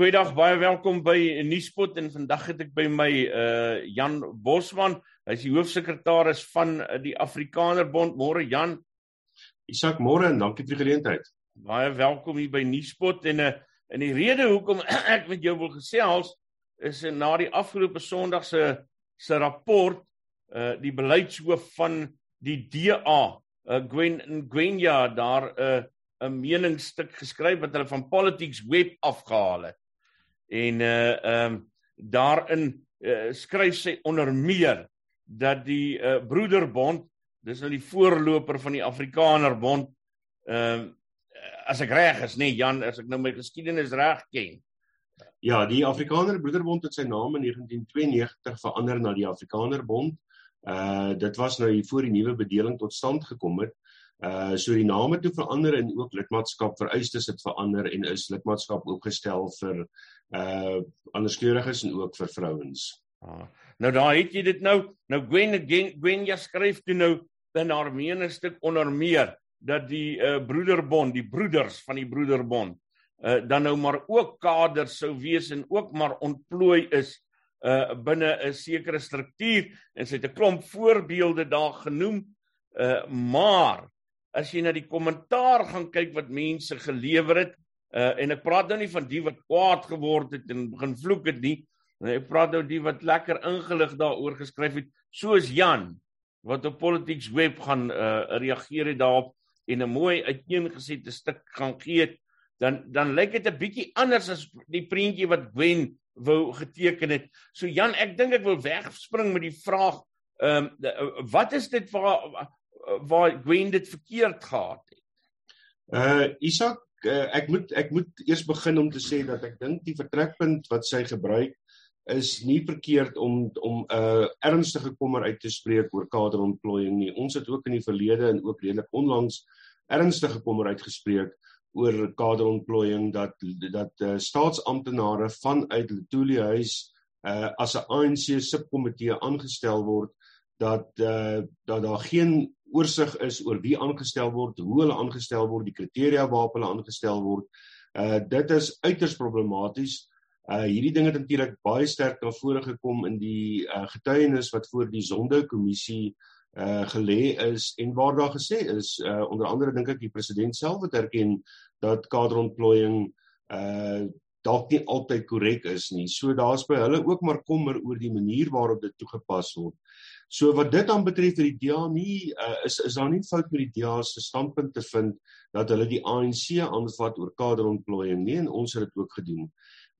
Goeiedag, baie welkom by Nuuspot en vandag het ek by my uh Jan Bosman. Hy's die hoofsekretaris van uh, die Afrikaner Bond. Môre Jan. Isak, môre en dankie vir die geleentheid. Baie welkom hier by Nuuspot en uh in die rede hoekom ek met jou wil gesels is na die afgelope Sondag se se rapport uh die beleidshoof van die DA, uh Gwen Gwenya daar 'n uh, 'n meningsstuk geskryf wat hulle van Politics Web afgehaal het en uh ehm um, daarin uh, skryf sy onder meer dat die uh, Broederbond dis nou die voorloper van die Afrikaner Bond ehm uh, as ek reg is nê nee, Jan as ek nou my geskiedenis reg ken. Ja die Afrikaner Broederbond het sy naam in 1992 verander na die Afrikaner Bond uh dit was nou voor die nuwe bedeling tot stand gekom het. Uh so die name toe verander en ook lidmaatskap vereistes het verander en is lidmaatskap opgestel vir uh anderskleuriges en ook vir vrouens. Ah. Nou daar het jy dit nou. Nou Gwen Gwen jy skryf toe nou in haar meningsstuk onder meer dat die uh broederbond, die broeders van die broederbond uh dan nou maar ook kaders sou wees en ook maar ontplooi is uh binne 'n sekere struktuur en sy het 'n klomp voorbeelde daar genoem uh maar as jy na die kommentaar gaan kyk wat mense gelewer het uh, en ek praat nou nie van die wat kwaad geword het en begin vloek het nie ek praat nou die wat lekker ingelig daaroor geskryf het soos Jan wat op Politics Web gaan uh, reageer het daarop en 'n mooi uiteengesette stuk gaan gee dan dan lyk dit 'n bietjie anders as die prentjie wat Gwen wou geteken het so Jan ek dink ek wil wegspring met die vraag ehm um, wat is dit waar waar Gwen dit verkeerd gehad het. Uh Isak, ek moet ek moet eers begin om te sê dat ek dink die vertrekpunt wat sy gebruik is nie verkeerd om om 'n uh, ernstige kommer uit te spreek oor kaderontplooiing nie. Ons het ook in die verlede en ook redelik onlangs ernstige kommer uitgespreek oor kaderontplooiing dat dat uh, staatsamptenare vanuit Letoile huis uh, as 'n ANC subkomitee aangestel word dat uh, dat daar geen oorsig is oor wie aangestel word, hoe hulle aangestel word, die kriteria waarop hulle aangestel word. Uh dit is uiters problematies. Uh hierdie ding het natuurlik baie sterk na vore gekom in die uh getuienis wat voor die Sonde-kommissie uh gelê is en waar daar gesê is uh onder andere dink ek die president self het erken dat kaderontplooiing uh dalk nie altyd korrek is nie. So daar's by hulle ook maar kommer oor die manier waarop dit toegepas word. So wat dit dan betref vir die DA nie uh, is is daar nie fout met die DA se standpunt te vind dat hulle die ANC aanvat oor kaderontplooiing nie en ons het dit ook gedoen.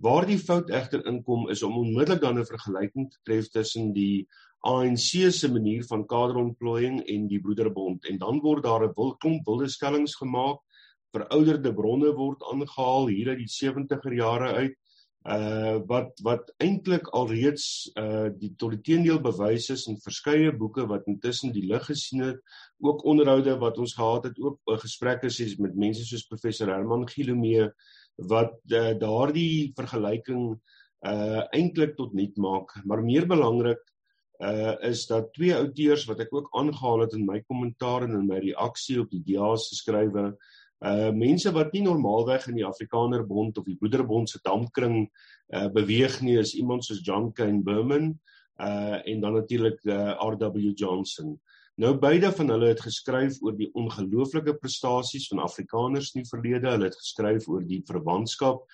Waar die fout egter inkom is om onmiddellik dan 'n vergelyking te tref tussen die ANC se manier van kaderontplooiing en die Broederbond en dan word daar 'n wil klomp wilde stellings gemaak verouderde bronne word aangehaal hier uit die 70er jare uit uh wat wat eintlik alreeds uh die tot die teendeel bewys is in verskeie boeke wat intussen die lig gesien het. Ook onderhoude wat ons gehad het ook uh, gesprekke sies met mense soos professor Herman Gilomee wat uh, daardie vergelyking uh eintlik tot nut maak. Maar meer belangrik uh is dat twee outeurs wat ek ook aangehaal het in my kommentaar en in my reaksie op die DA se skrywe uh mense wat nie normaalweg in die Afrikaner Bond of die Broederbond se dampkring uh beweeg nie is iemand soos John Kane Berman uh en dan natuurlik uh RW Johnson. Nou beide van hulle het geskryf oor die ongelooflike prestasies van Afrikaners in die verlede. Hulle het geskryf oor die verwantskap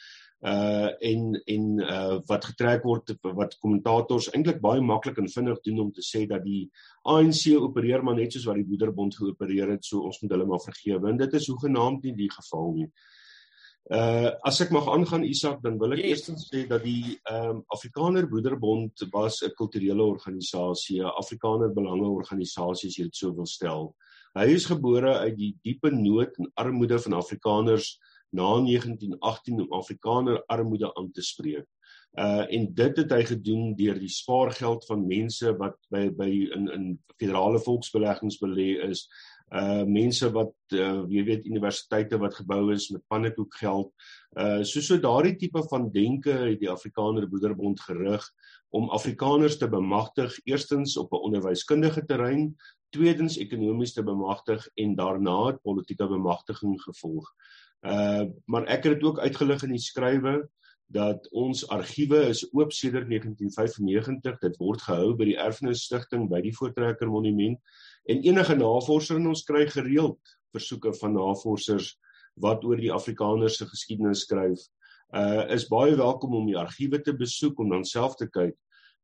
uh en en uh wat getrek word wat kommentators eintlik baie maklik en vinnig doen om te sê dat die ANC opereer maar net soos wat die Boederbond geopereer het so ons moet hulle maar vergewe en dit is hoegenaamd nie die geval nie. Uh as ek mag aangaan Isak dan wil ek yes. eerstens sê dat die ehm um, Afrikaner Boederbond was 'n kulturele organisasie, 'n Afrikaner belange organisasie as jy dit so wil stel. Hy is gebore uit die diepe nood en armoede van Afrikaners na 1918 om Afrikaner armoede aan te spreek. Uh en dit het hy gedoen deur die spaargeld van mense wat by by in in federale volksbeleggings belê is. Uh mense wat uh jy weet universiteite wat gebou is met pannekoekgeld. Uh so so daardie tipe van denke het die Afrikaner Broederbond gerig om Afrikaners te bemagtig eerstens op 'n onderwyskundige terrein, tweedens ekonomies te bemagtig en daarna politieke bemagtiging gevolg. Uh maar ek het dit ook uitgelig in die skrywe dat ons argiewe is oop sedert 1995. Dit word gehou by die Erfenisstigting by die Voortrekker Monument en enige navorser in ons kry gereeld versoeke van navorsers wat oor die Afrikaners se geskiedenis skryf. Uh is baie welkom om die argiewe te besoek om dan self te kyk.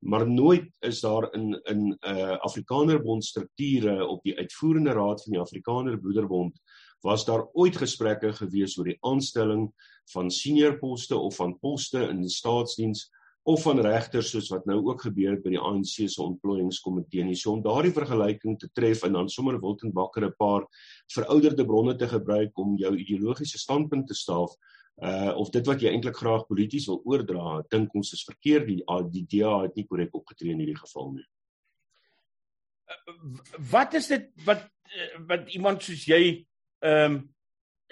Maar nooit is daar in in uh, Afrikanerbond strukture op die uitvoerende raad van die Afrikaner Broederbond was daar ooit gesprekke gewees oor die aanstelling van senior poste of van poste in die staatsdiens of van regters soos wat nou ook gebeur by die ANC se ontplooiingskomitee nie. So om daardie vergelyking te tref en dan sommer Wiltenbakker 'n paar verouderde bronne te gebruik om jou ideologiese standpunt te staaf uh of dit wat jy eintlik graag polities wil oordra, dink ons is verkeerd. Die die DA het nie korrek opgetree in hierdie geval nie. Wat is dit wat wat iemand soos jy ehm um,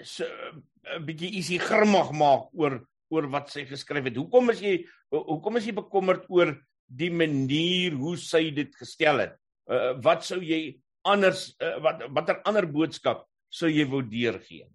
so 'n uh, bietjie isie grimmig maak oor oor wat sy geskryf het. Hoekom is jy hoekom is jy bekommerd oor die manier hoe sy dit gestel het? Uh, wat sou jy anders uh, wat watter ander boodskap sou jy wou deurgee?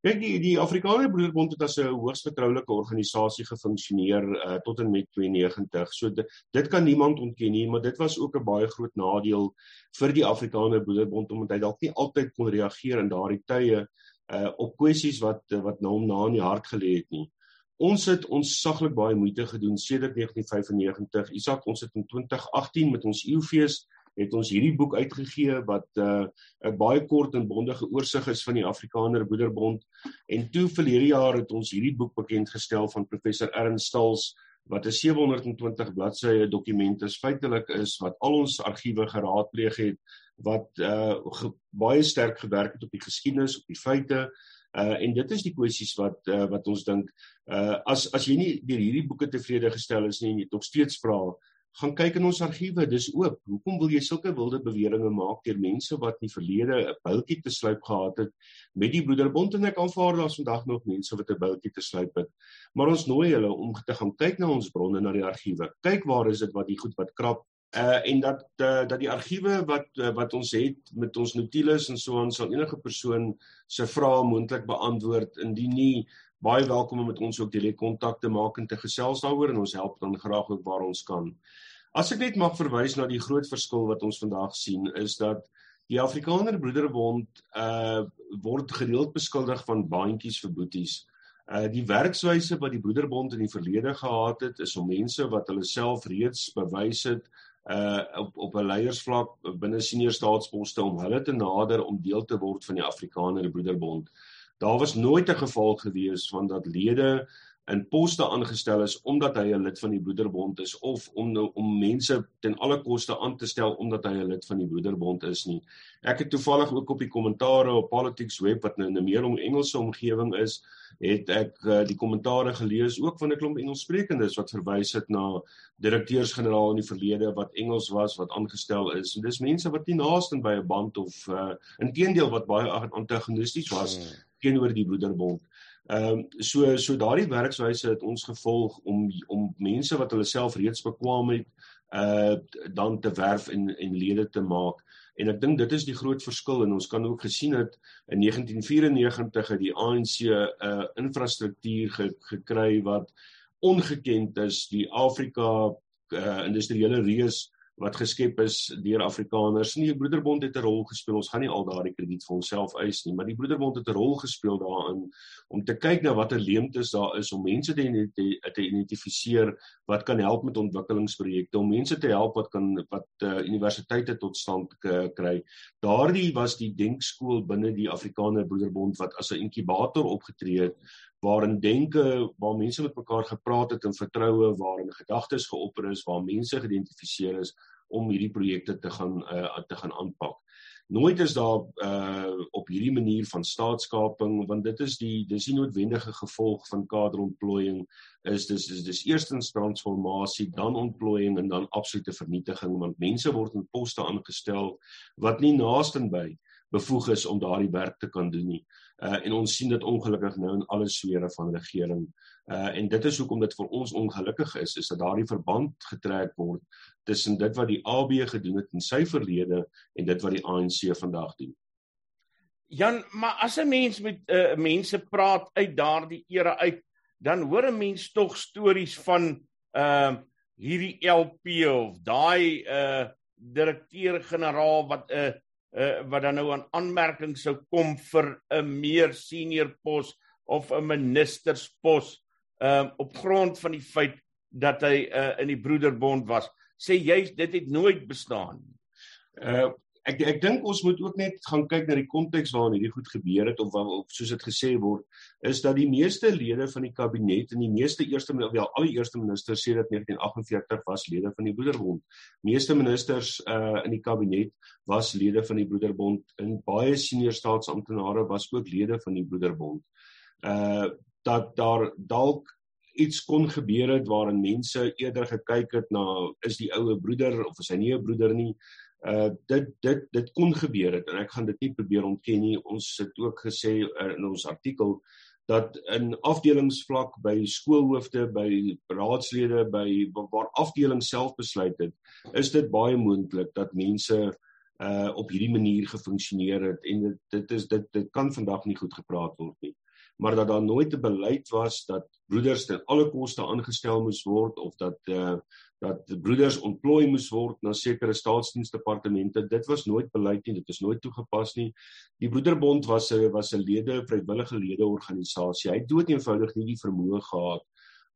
Kyk die die Afrikaner Broederbond het as 'n hoogs vertroulike organisasie gefunksioneer uh, tot en met 92. So dit, dit kan niemand ontken nie, maar dit was ook 'n baie groot nadeel vir die Afrikaner Broederbond omdat hy dalk nie altyd kon reageer in daardie tye uh, op kwessies wat wat nou hom na in die hart gelê het nie. Ons het ons saglik baie moeite gedoen sedert 1995. Isak, ons het in 2018 met ons Eeufees het ons hierdie boek uitgegee wat 'n uh, baie kort en bondige oorsig is van die Afrikaner Broederbond en toe verlede jaar het ons hierdie boek bekend gestel van professor Ernst Stals wat 'n 720 bladsye dokument is feitelik is wat al ons argiewe geraadpleeg het wat uh, ge, baie sterk gewerk het op die geskiedenis op die feite. Uh, en dit is die kwessies wat uh, wat ons dink uh, as as jy nie deur hierdie boeke tevrede gestel is nie en jy nog steeds vra gaan kyk in ons argiewe, dis oop. Hoekom wil jy sulke wilde beweringe maak deur mense wat in die verlede 'n boutjie te sluip gehad het met die broederbond en ek aanvaar daar's vandag nog mense wat 'n boutjie te sluip het. Maar ons nooi hulle om te gaan kyk na ons bronne, na die argiewe. Kyk waar is dit wat die goed wat krap uh en dat uh, dat die argiewe wat uh, wat ons het met ons notules en so aan sal enige persoon se vrae moontlik beantwoord indien nie baie welkom om met ons ook direk kontak te maak en te gesels daaroor en ons help dan graag ook waar ons kan. As ek net mag verwys na die groot verskil wat ons vandag sien is dat die Afrikaner Broederbond uh word gereeld beskuldig van baantjies vir boeties. Uh die werkswyse wat die Broederbond in die verlede gehad het is om mense wat hulle self reeds bewys het uh op op 'n leiersvlak binne senior staatsposte om hulle te nader om deel te word van die Afrikaner Broederbond. Daar was nooit 'n geval gewees van dat lede in poste aangestel is omdat hy 'n lid van die Broederbond is of om nou, om mense ten alle koste aan te stel omdat hy 'n lid van die Broederbond is nie. Ek het toevallig ook op die kommentare op Politics Web wat nou in 'n meer om Engelse omgewing is, het ek uh, die kommentare gelees ook van 'n klomp Engelssprekendes wat verwys het na direkteurs-generaal in die verlede wat Engels was wat aangestel is. En dis mense wat nie naaste by 'n band of uh, inteendeel wat baie antagonisties was. Teenoor die broederbond. Ehm um, so so daardie werkswyse het ons gevolg om om mense wat hulle self reeds bekwam het uh dan te werf en en lede te maak. En ek dink dit is die groot verskil en ons kan ook gesien het in 1994 het die ANC 'n uh, infrastruktuur ge, gekry wat ongekend is, die Afrika uh, industriële reus wat geskep is deur Afrikaners. Nie die Broederbond het 'n rol gespeel. Ons gaan nie al daardie krediet vir onsself eis nie, maar die Broederbond het 'n rol gespeel daarin om te kyk na watter leemtes daar is om mense te te identifiseer wat kan help met ontwikkelingsprojekte, om mense te help wat kan wat uh, universiteite tot stand kry. Daardie was die denkskool binne die Afrikaner Broederbond wat as 'n inkubator opgetree het waarin denke waar mense met mekaar gepraat het in vertroue waarin gedagtes geopper is waar mense geïdentifiseer is om hierdie projekte te gaan uh, te gaan aanpak. Nooit is daar uh op hierdie manier van staatskaping want dit is die dis die noodwendige gevolg van kaderontplooiing is dis dis dis eerstens transformasie dan ontplooiing en dan absolute vernietiging want mense word in poste aangestel wat nie naaste by bevoeg is om daardie werk te kan doen nie. Uh en ons sien dit ongelukkig nou in alle sfere van regering. Uh en dit is hoekom dit vir ons ongelukkig is, is dat daardie verband getrek word tussen dit wat die AB gedoen het in sy verlede en dit wat die ANC vandag doen. Jan, maar as 'n mens met uh mense praat uit daardie era uit, dan hoor 'n mens tog stories van ehm uh, hierdie LP of daai uh direkteur-generaal wat 'n uh, uh, wat dan nou aan aanmerking sou kom vir 'n meer senior pos of 'n ministerspos ehm uh, op grond van die feit dat hy uh, in die broederbond was sê jy dit het nooit bestaan nie. Uh ek ek dink ons moet ook net gaan kyk na die konteks waarin hierdie goed gebeur het of, of soos dit gesê word is dat die meeste lede van die kabinet en die meeste eerste wel al die eerste ministers sê dat 1948 was lede van die Broederbond. Meeste ministers uh in die kabinet was lede van die Broederbond en baie senior staatsamptenare was ook lede van die Broederbond. Uh dat daar dalk iets kon gebeur het waarin mense eerder gekyk het na is die oue broeder of is hy nie 'n broeder nie uh dit dit dit kon gebeur het en ek gaan dit nie probeer ontken nie. Ons het ook gesê uh, in ons artikel dat in afdelingsvlak by skoolhoofde by raadslede by waar afdelings self besluit het is dit baie moontlik dat mense uh op hierdie manier gefunksioneer het en dit dit is dit dit kan vandag nie goed gepraat word nie. Maar dat daar nooit 'n beleid was dat broeders ten alle koste aangestel moes word of dat uh dat broeders ontplooi moes word na sekere staatsdiensdepartemente dit was nooit beleid nie dit is nooit toegepas nie. Die broederbond was 'n was 'n lede vrywillige lede organisasie hy het dood eenvoudig nie die vermoë gehad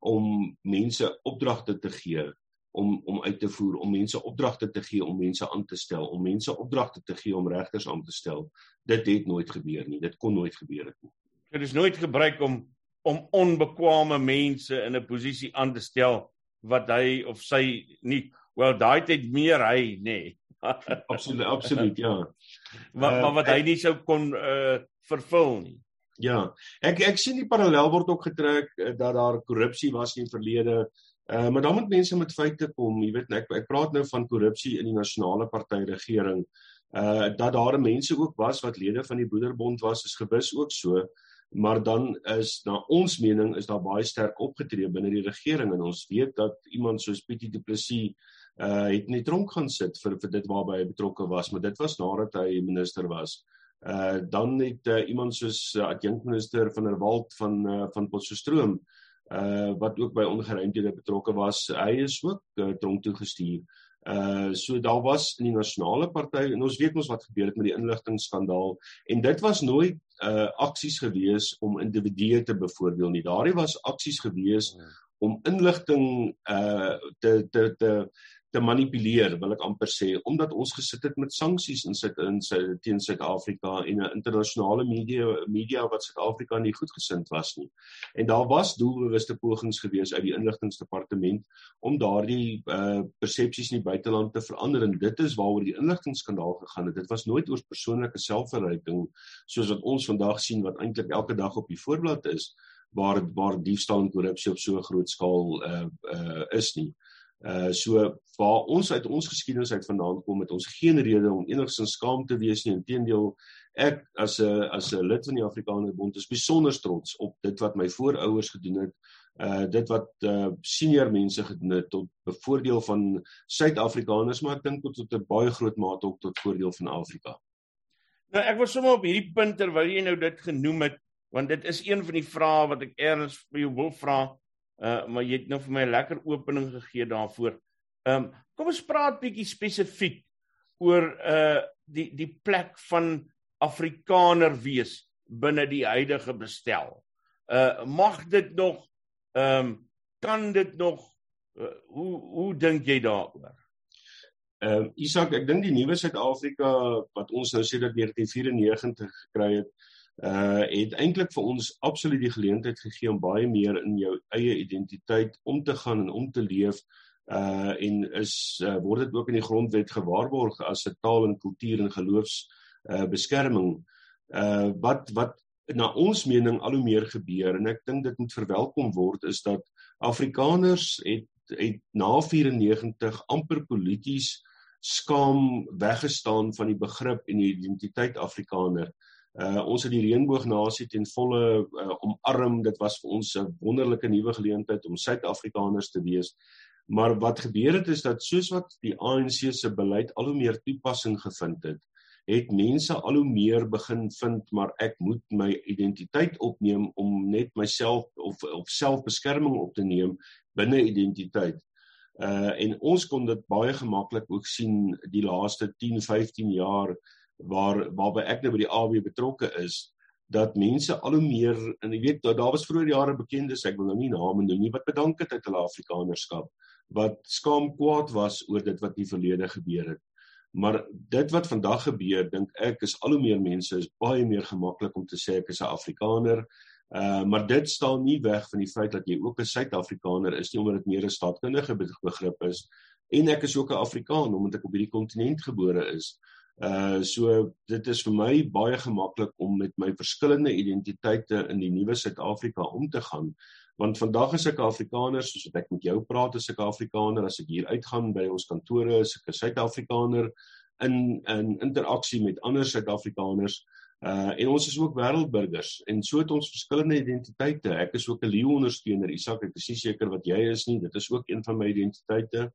om mense opdragte te gee om om uit te voer om mense opdragte te gee om mense aan te stel om mense opdragte te gee om regters aan te stel. Dit het nooit gebeur nie dit kon nooit gebeur het nie. Dit is nooit gebruik om om onbekwame mense in 'n posisie aan te stel wat hy of sy nie wel daai tyd meer hy nê. Nee. absoluut absoluut ja wat uh, wat hy nie sou kon uh, vervul nie. Ja ek ek sien die parallel word ook getrek uh, dat daar korrupsie was in die verlede. Uh, maar dan moet mense met feite kom jy weet ek ek praat nou van korrupsie in die nasionale party regering uh dat daar mense ook was wat lede van die broederbond was is gewis ook so maar dan is na ons mening is daar baie sterk opgetree binne die regering en ons weet dat iemand soos Pietie Du Plessis uh het nie tronk gaan sit vir vir dit waarby hy betrokke was maar dit was nadat hy minister was. Uh dan het uh, iemand soos uh, adjunkminister van der Walt van uh, van Potchefstroom uh wat ook by ongeruimthede betrokke was, hy is ook uh, tronk toe gestuur. Uh so daar was in die nasionale party en ons weet mos wat gebeur het met die inligtingskandaal en dit was nooit uh aksies gewees om individue te bevoordeel nie. Daardie was aksies gewees ja. om inligting uh te te te te manipuleer wil ek amper sê omdat ons gesit het met sanksies in sit in sy teen Suid-Afrika en 'n internasionale media media wat Suid-Afrika nie goedgesind was nie. En daar was doelbewuste pogings gewees uit die inligtingdepartement om daardie uh persepsies in die buiteland te verander en dit is waaroor die inligtingskandaal gegaan het. Dit was nooit oor persoonlike selfverryking soos wat ons vandag sien wat eintlik elke dag op die voorblad is waar waar diefstal en korrupsie op so 'n groot skaal uh uh is nie. Uh so waar ons uit ons geskiedenis uit vandaan kom met ons geen rede om enigsins skaam te wees nie. Inteendeel, ek as 'n as 'n lid van die Afrikaner Bond is besonder trots op dit wat my voorouers gedoen het. Uh dit wat uh senior mense gedoen het tot bevoordeel van Suid-Afrikaners, maar ek dink tot tot 'n baie groot mate ook tot voordeel van Afrika. Nou ek was sommer op hierdie punt terwyl jy nou dit genoem het, want dit is een van die vrae wat ek erns vir jou wil vra. Uh maar jy het nou vir my 'n lekker opening gegee daarvoor. Ehm um, kom ons praat bietjie spesifiek oor uh die die plek van Afrikaner wees binne die huidige bestel. Uh mag dit nog ehm um, kan dit nog uh, hoe hoe dink jy daaroor? Ehm uh, Isak, ek dink die nuwe Suid-Afrika wat ons nou sedert 1994 gekry het, uh het eintlik vir ons absoluut die geleentheid gegee om baie meer in jou eie identiteit om te gaan en om te leef uh en is uh, word dit ook in die grondwet gewaarborg as 'n taal en kultuur en geloofs uh beskerming uh wat wat na ons mening al hoe meer gebeur en ek dink dit moet verwelkom word is dat Afrikaners het het na 94 amper polities skaam weggestaan van die begrip en die identiteit Afrikaner. Uh Uh ons het die reënboognasie ten volle uh, omarm. Dit was vir ons 'n wonderlike nuwe geleentheid om Suid-Afrikaners te wees. Maar wat gebeur het is dat soos wat die ANC se beleid al hoe meer toepassing gevind het het mense al hoe meer begin vind maar ek moet my identiteit opneem om net myself of of selfbeskerming op te neem binne identiteit. Uh en ons kon dit baie gemaklik ook sien die laaste 10, 15 jaar waar waarby ek nou by die AB betrokke is dat mense al hoe meer en jy weet daar was vroeër jare bekendes ek wil nou nie name noem nie wat bedank het uit hulle Afrikanerskap wat skaam kwaad was oor dit wat in die verlede gebeur het. Maar dit wat vandag gebeur, dink ek is al hoe meer mense is baie meer gemaklik om te sê ek is 'n Afrikaner. Uh maar dit staan nie weg van die feit dat jy ook 'n Suid-Afrikaner is nie omdat dit meer 'n staatkundige begrip is en ek is ook 'n Afrikaan omdat ek op hierdie kontinent gebore is. Uh so dit is vir my baie gemaklik om met my verskillende identiteite in die nuwe Suid-Afrika om te gaan want vandag is ek Afrikaner soos wat ek met jou praat as ek Afrikaner. As ek hier uitgaan by ons kantore is ek 'n Suid-Afrikaner in in interaksie met ander Suid-Afrikaners uh en ons is ook wêreldburgers en so het ons verskillende identiteite. Ek is ook 'n leeu ondersteuner Isak ek is nie seker wat jy is nie. Dit is ook een van my identiteite.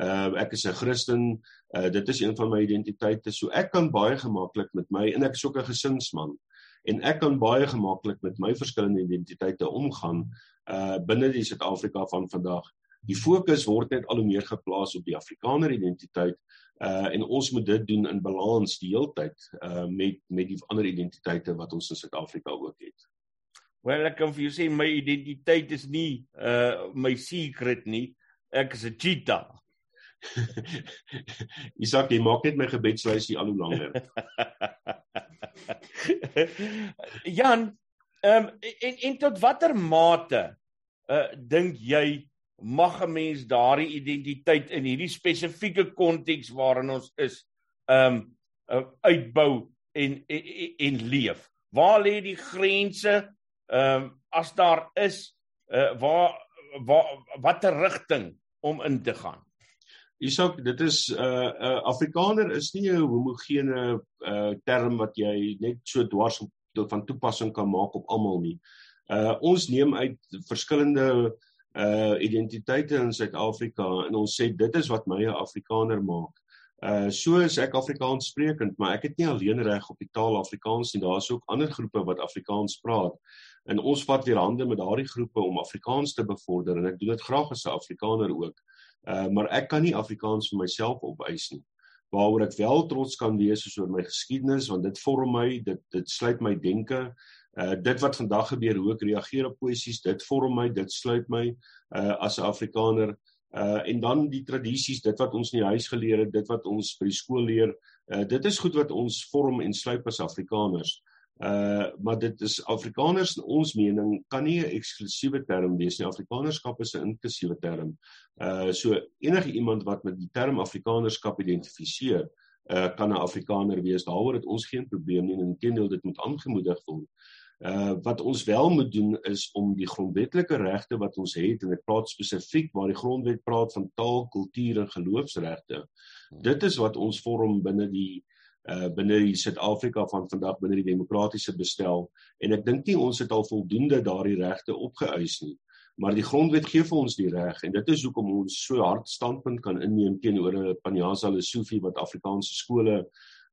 Uh ek is 'n Christen. Uh dit is een van my identiteite. So ek kan baie gemaklik met my en ek is ook 'n gesinsman. En ek kan baie gemaklik met my verskillende identiteite omgaan uh binne die Suid-Afrika van vandag. Die fokus word net al hoe meer geplaas op die Afrikaner identiteit uh en ons moet dit doen in balans die heeltyd uh met met die ander identiteite wat ons in Suid-Afrika ook het. Wel ek kan vir jou sê my identiteit is nie uh my secret nie. Ek is 'n cheetah. Isak, jy maak net my gebedslysie al hoe langer. Jan, Ehm um, en en tot watter mate uh dink jy mag 'n mens daardie identiteit in hierdie spesifieke konteks waarin ons is um, uitbou en, en en leef? Waar lê die grense ehm um, as daar is uh waar waar watter rigting om in te gaan? Isak, dit is 'n uh, uh, Afrikaner is nie 'n homogene uh term wat jy net so dwars op van toepassing kan maak op almal nie. Uh ons neem uit verskillende uh identiteite in Suid-Afrika en ons sê dit is wat my 'n Afrikaner maak. Uh so is ek Afrikaans sprekend, maar ek het nie alleen reg op die taal Afrikaans nie. Daar's ook ander groepe wat Afrikaans praat. En ons vat weer hande met daardie groepe om Afrikaans te bevorder en ek doen dit graag as 'n Afrikaner ook. Uh maar ek kan nie Afrikaans vir myself opeis nie waaroor ek wel trots kan wees is oor my geskiedenis want dit vorm my dit dit sluit my denke uh dit wat vandag gebeur hoe ek reageer op poesies dit vorm my dit sluit my uh as 'n Afrikaner uh en dan die tradisies dit wat ons in die huis geleer het dit wat ons by die skool leer uh dit is goed wat ons vorm en sluit as Afrikaners Uh maar dit is Afrikaners in ons mening kan nie 'n eksklusiewe term wees nie. Afrikanerskap is 'n inklusiewe term. Uh so enige iemand wat met die term Afrikanerskap identifiseer, uh kan 'n Afrikaner wees. Daaroor het ons geen probleem nie en inteendeel dit moet aangemoedig word. Uh wat ons wel moet doen is om die grondwetlike regte wat ons het en ek praat spesifiek waar die grondwet praat van taal, kultuur en geloofsregte. Dit is wat ons vorm binne die uh binne die Suid-Afrika van vandag binne die demokratiese bestel en ek dink nie ons het al voldoende daardie regte opgeëis nie maar die grondwet gee vir ons die reg en dit is hoekom ons so hard standpunt kan inneem teenoor 'n Panjasa Lesofie wat Afrikaanse skole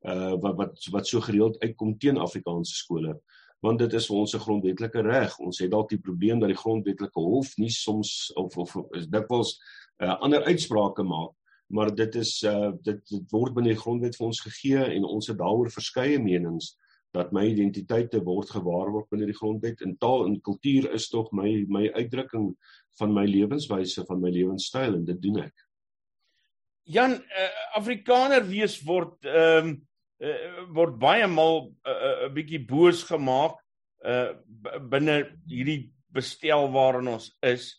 uh wat wat wat so gereeld uitkom teen Afrikaanse skole want dit is ons grondwetlike reg ons het dalk die probleem dat die grondwetlike hof nie soms of of is dikwels uh, ander uitsprake maak maar dit is uh dit dit word binne die grondwet vir ons gegee en ons het daaroor verskeie menings dat my identiteite word gewaarborg binne die grondwet en taal en kultuur is tog my my uitdrukking van my lewenswyse van my lewenstyl en dit doen ek. Jan uh, Afrikaner wees word ehm um, uh, word baie maal 'n uh, uh, bietjie boos gemaak uh binne hierdie bestel waarin ons is.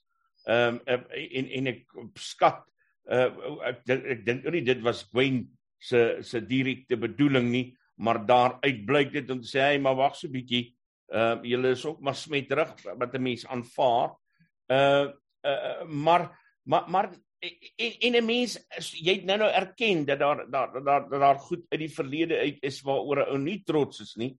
Ehm um, en en ek skat uh, ek ek dink nie dit was Gwen se se direkte bedoeling nie, maar daar uitblyk dit om te sê hy maar wag so bietjie. Ehm uh, julle is ook maar smetterig wat 'n mens aanvaar. Uh, uh maar maar maar en en 'n mens jy het nou nou erken dat daar daar daar daar goed uit die verlede uit is waaroor 'n ou nie trots is nie.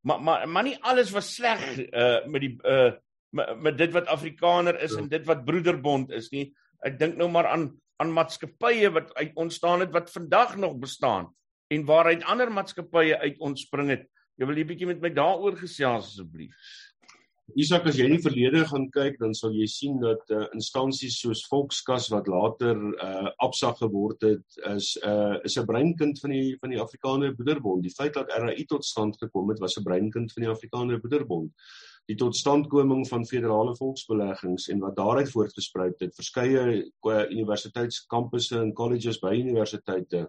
Maar maar maar nie alles was sleg uh met die uh met, met dit wat Afrikaner is ja. en dit wat broederbond is nie. Ek dink nou maar aan aan maatskappye wat uit ontstaan het wat vandag nog bestaan en waaruit ander maatskappye uit ontspring het. Jy wil 'n bietjie met my daaroor gesels asseblief. Isak as jy in die verlede gaan kyk dan sal jy sien dat uh, instansies soos Volkskas wat later uh Absa geword het is uh is 'n breinkind van die van die Afrikaner Boederbond. Die feit dat RAI tot stand gekom het was 'n breinkind van die Afrikaner Boederbond. Die totstandkoming van federale volksbeleggings en wat daaruit voortgespruit het, verskeie universiteitskampusse en colleges by universiteite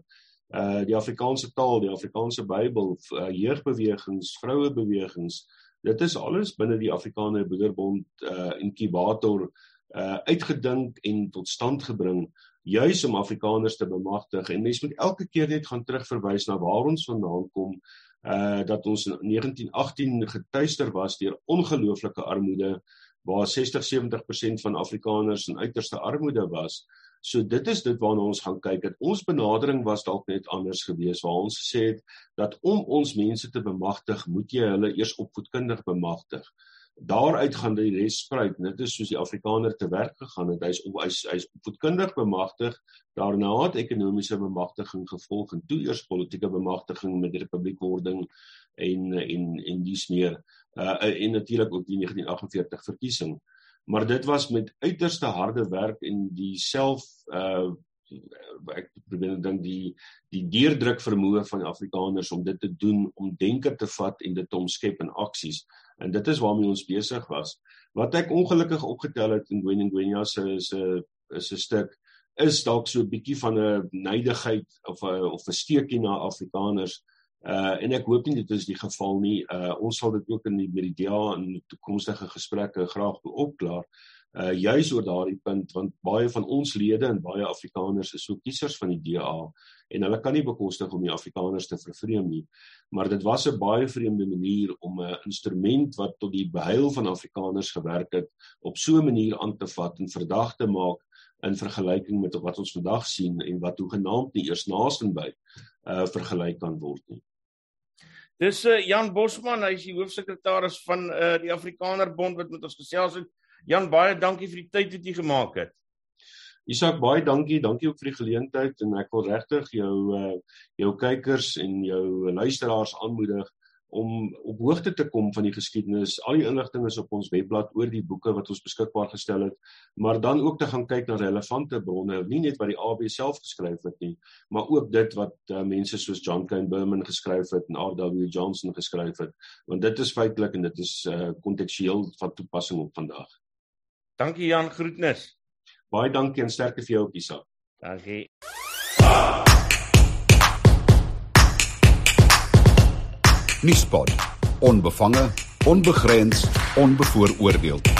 uh die Afrikaanse taal, die Afrikaanse Bybel, uh, jeugbewegings, vrouebewegings dit is alles binne die Afrikaner Boederbond uh inkubator uh uitgedink en tot stand gebring juis om Afrikaners te bemagtig. En mense moet elke keer net gaan terugverwys na waar ons vandaan kom uh dat ons in 1918 getuister was deur ongelooflike armoede waar 60-70% van Afrikaners in uiterste armoede was So dit is dit waarna ons gaan kyk. Dat ons benadering was dalk net anders geweest waar ons gesê het dat om ons mense te bemagtig, moet jy hulle eers opvoedkundig bemagtig. Daaruit gaan die res spruit. Dit is soos die Afrikaner te werk gegaan het. Hy's hy's hy's opvoedkundig bemagtig. Daarna het ekonomiese bemagtiging gevolg en toe eers politieke bemagtiging met die republiekwording en en en dies meer. Uh en natuurlik ook die 1948 verkiesing maar dit was met uiterste harde werk en die self uh ek probeer dink die die deurdruk vermoë van Afrikaners om dit te doen om denke te vat en dit te omskep in aksies. En dit is waarmee ons besig was. Wat ek ongelukkig opgetel het in Gwen Gwenya se se is 'n stuk is dalk so 'n bietjie van 'n neidigheid of 'n of 'n steekie na Afrikaners Uh en ek hoop nie dit is die geval nie. Uh ons sal dit ook in die met die DA in toekomstige gesprekke graag wil opklaar. Uh juis oor daardie punt want baie van ons lede en baie Afrikaners is so kiesers van die DA en hulle kan nie bekostig om die Afrikaners te vervreem nie. Maar dit was 'n baie vreemde manier om 'n instrument wat tot die behuil van Afrikaners gewerk het op so 'n manier aan te vat en verdag te maak in vergelyking met wat ons vandag sien en wat hoegenaamd nie eers naaste by uh vergelyk kan word nie. Dis uh, Jan Bosman, hy is die hoofsekretaris van uh die Afrikaner Bond wat met ons gesels het. Jan, baie dankie vir die tyd wat jy gemaak het. Isak, baie dankie. Dankie ook vir die geleentheid en ek wil regtig jou uh jou kykers en jou luisteraars aanmoedig om op hoogte te kom van die geskiedenis. Al die inligting is op ons webblad oor die boeke wat ons beskikbaar gestel het, maar dan ook te gaan kyk na relevante bronne, nie net wat die AB self geskryf het nie, maar ook dit wat uh, mense soos John Kane Berman geskryf het en R.W. Johnson geskryf het, want dit is feitelik en dit is uh, kontekstueel van toepassing op vandag. Dankie Jan, groetnis. Baie dankie en sterkte vir jou, Kisa. Dankie. Nuuspot. Onbevange, onbegrens, onbevooroordeeld.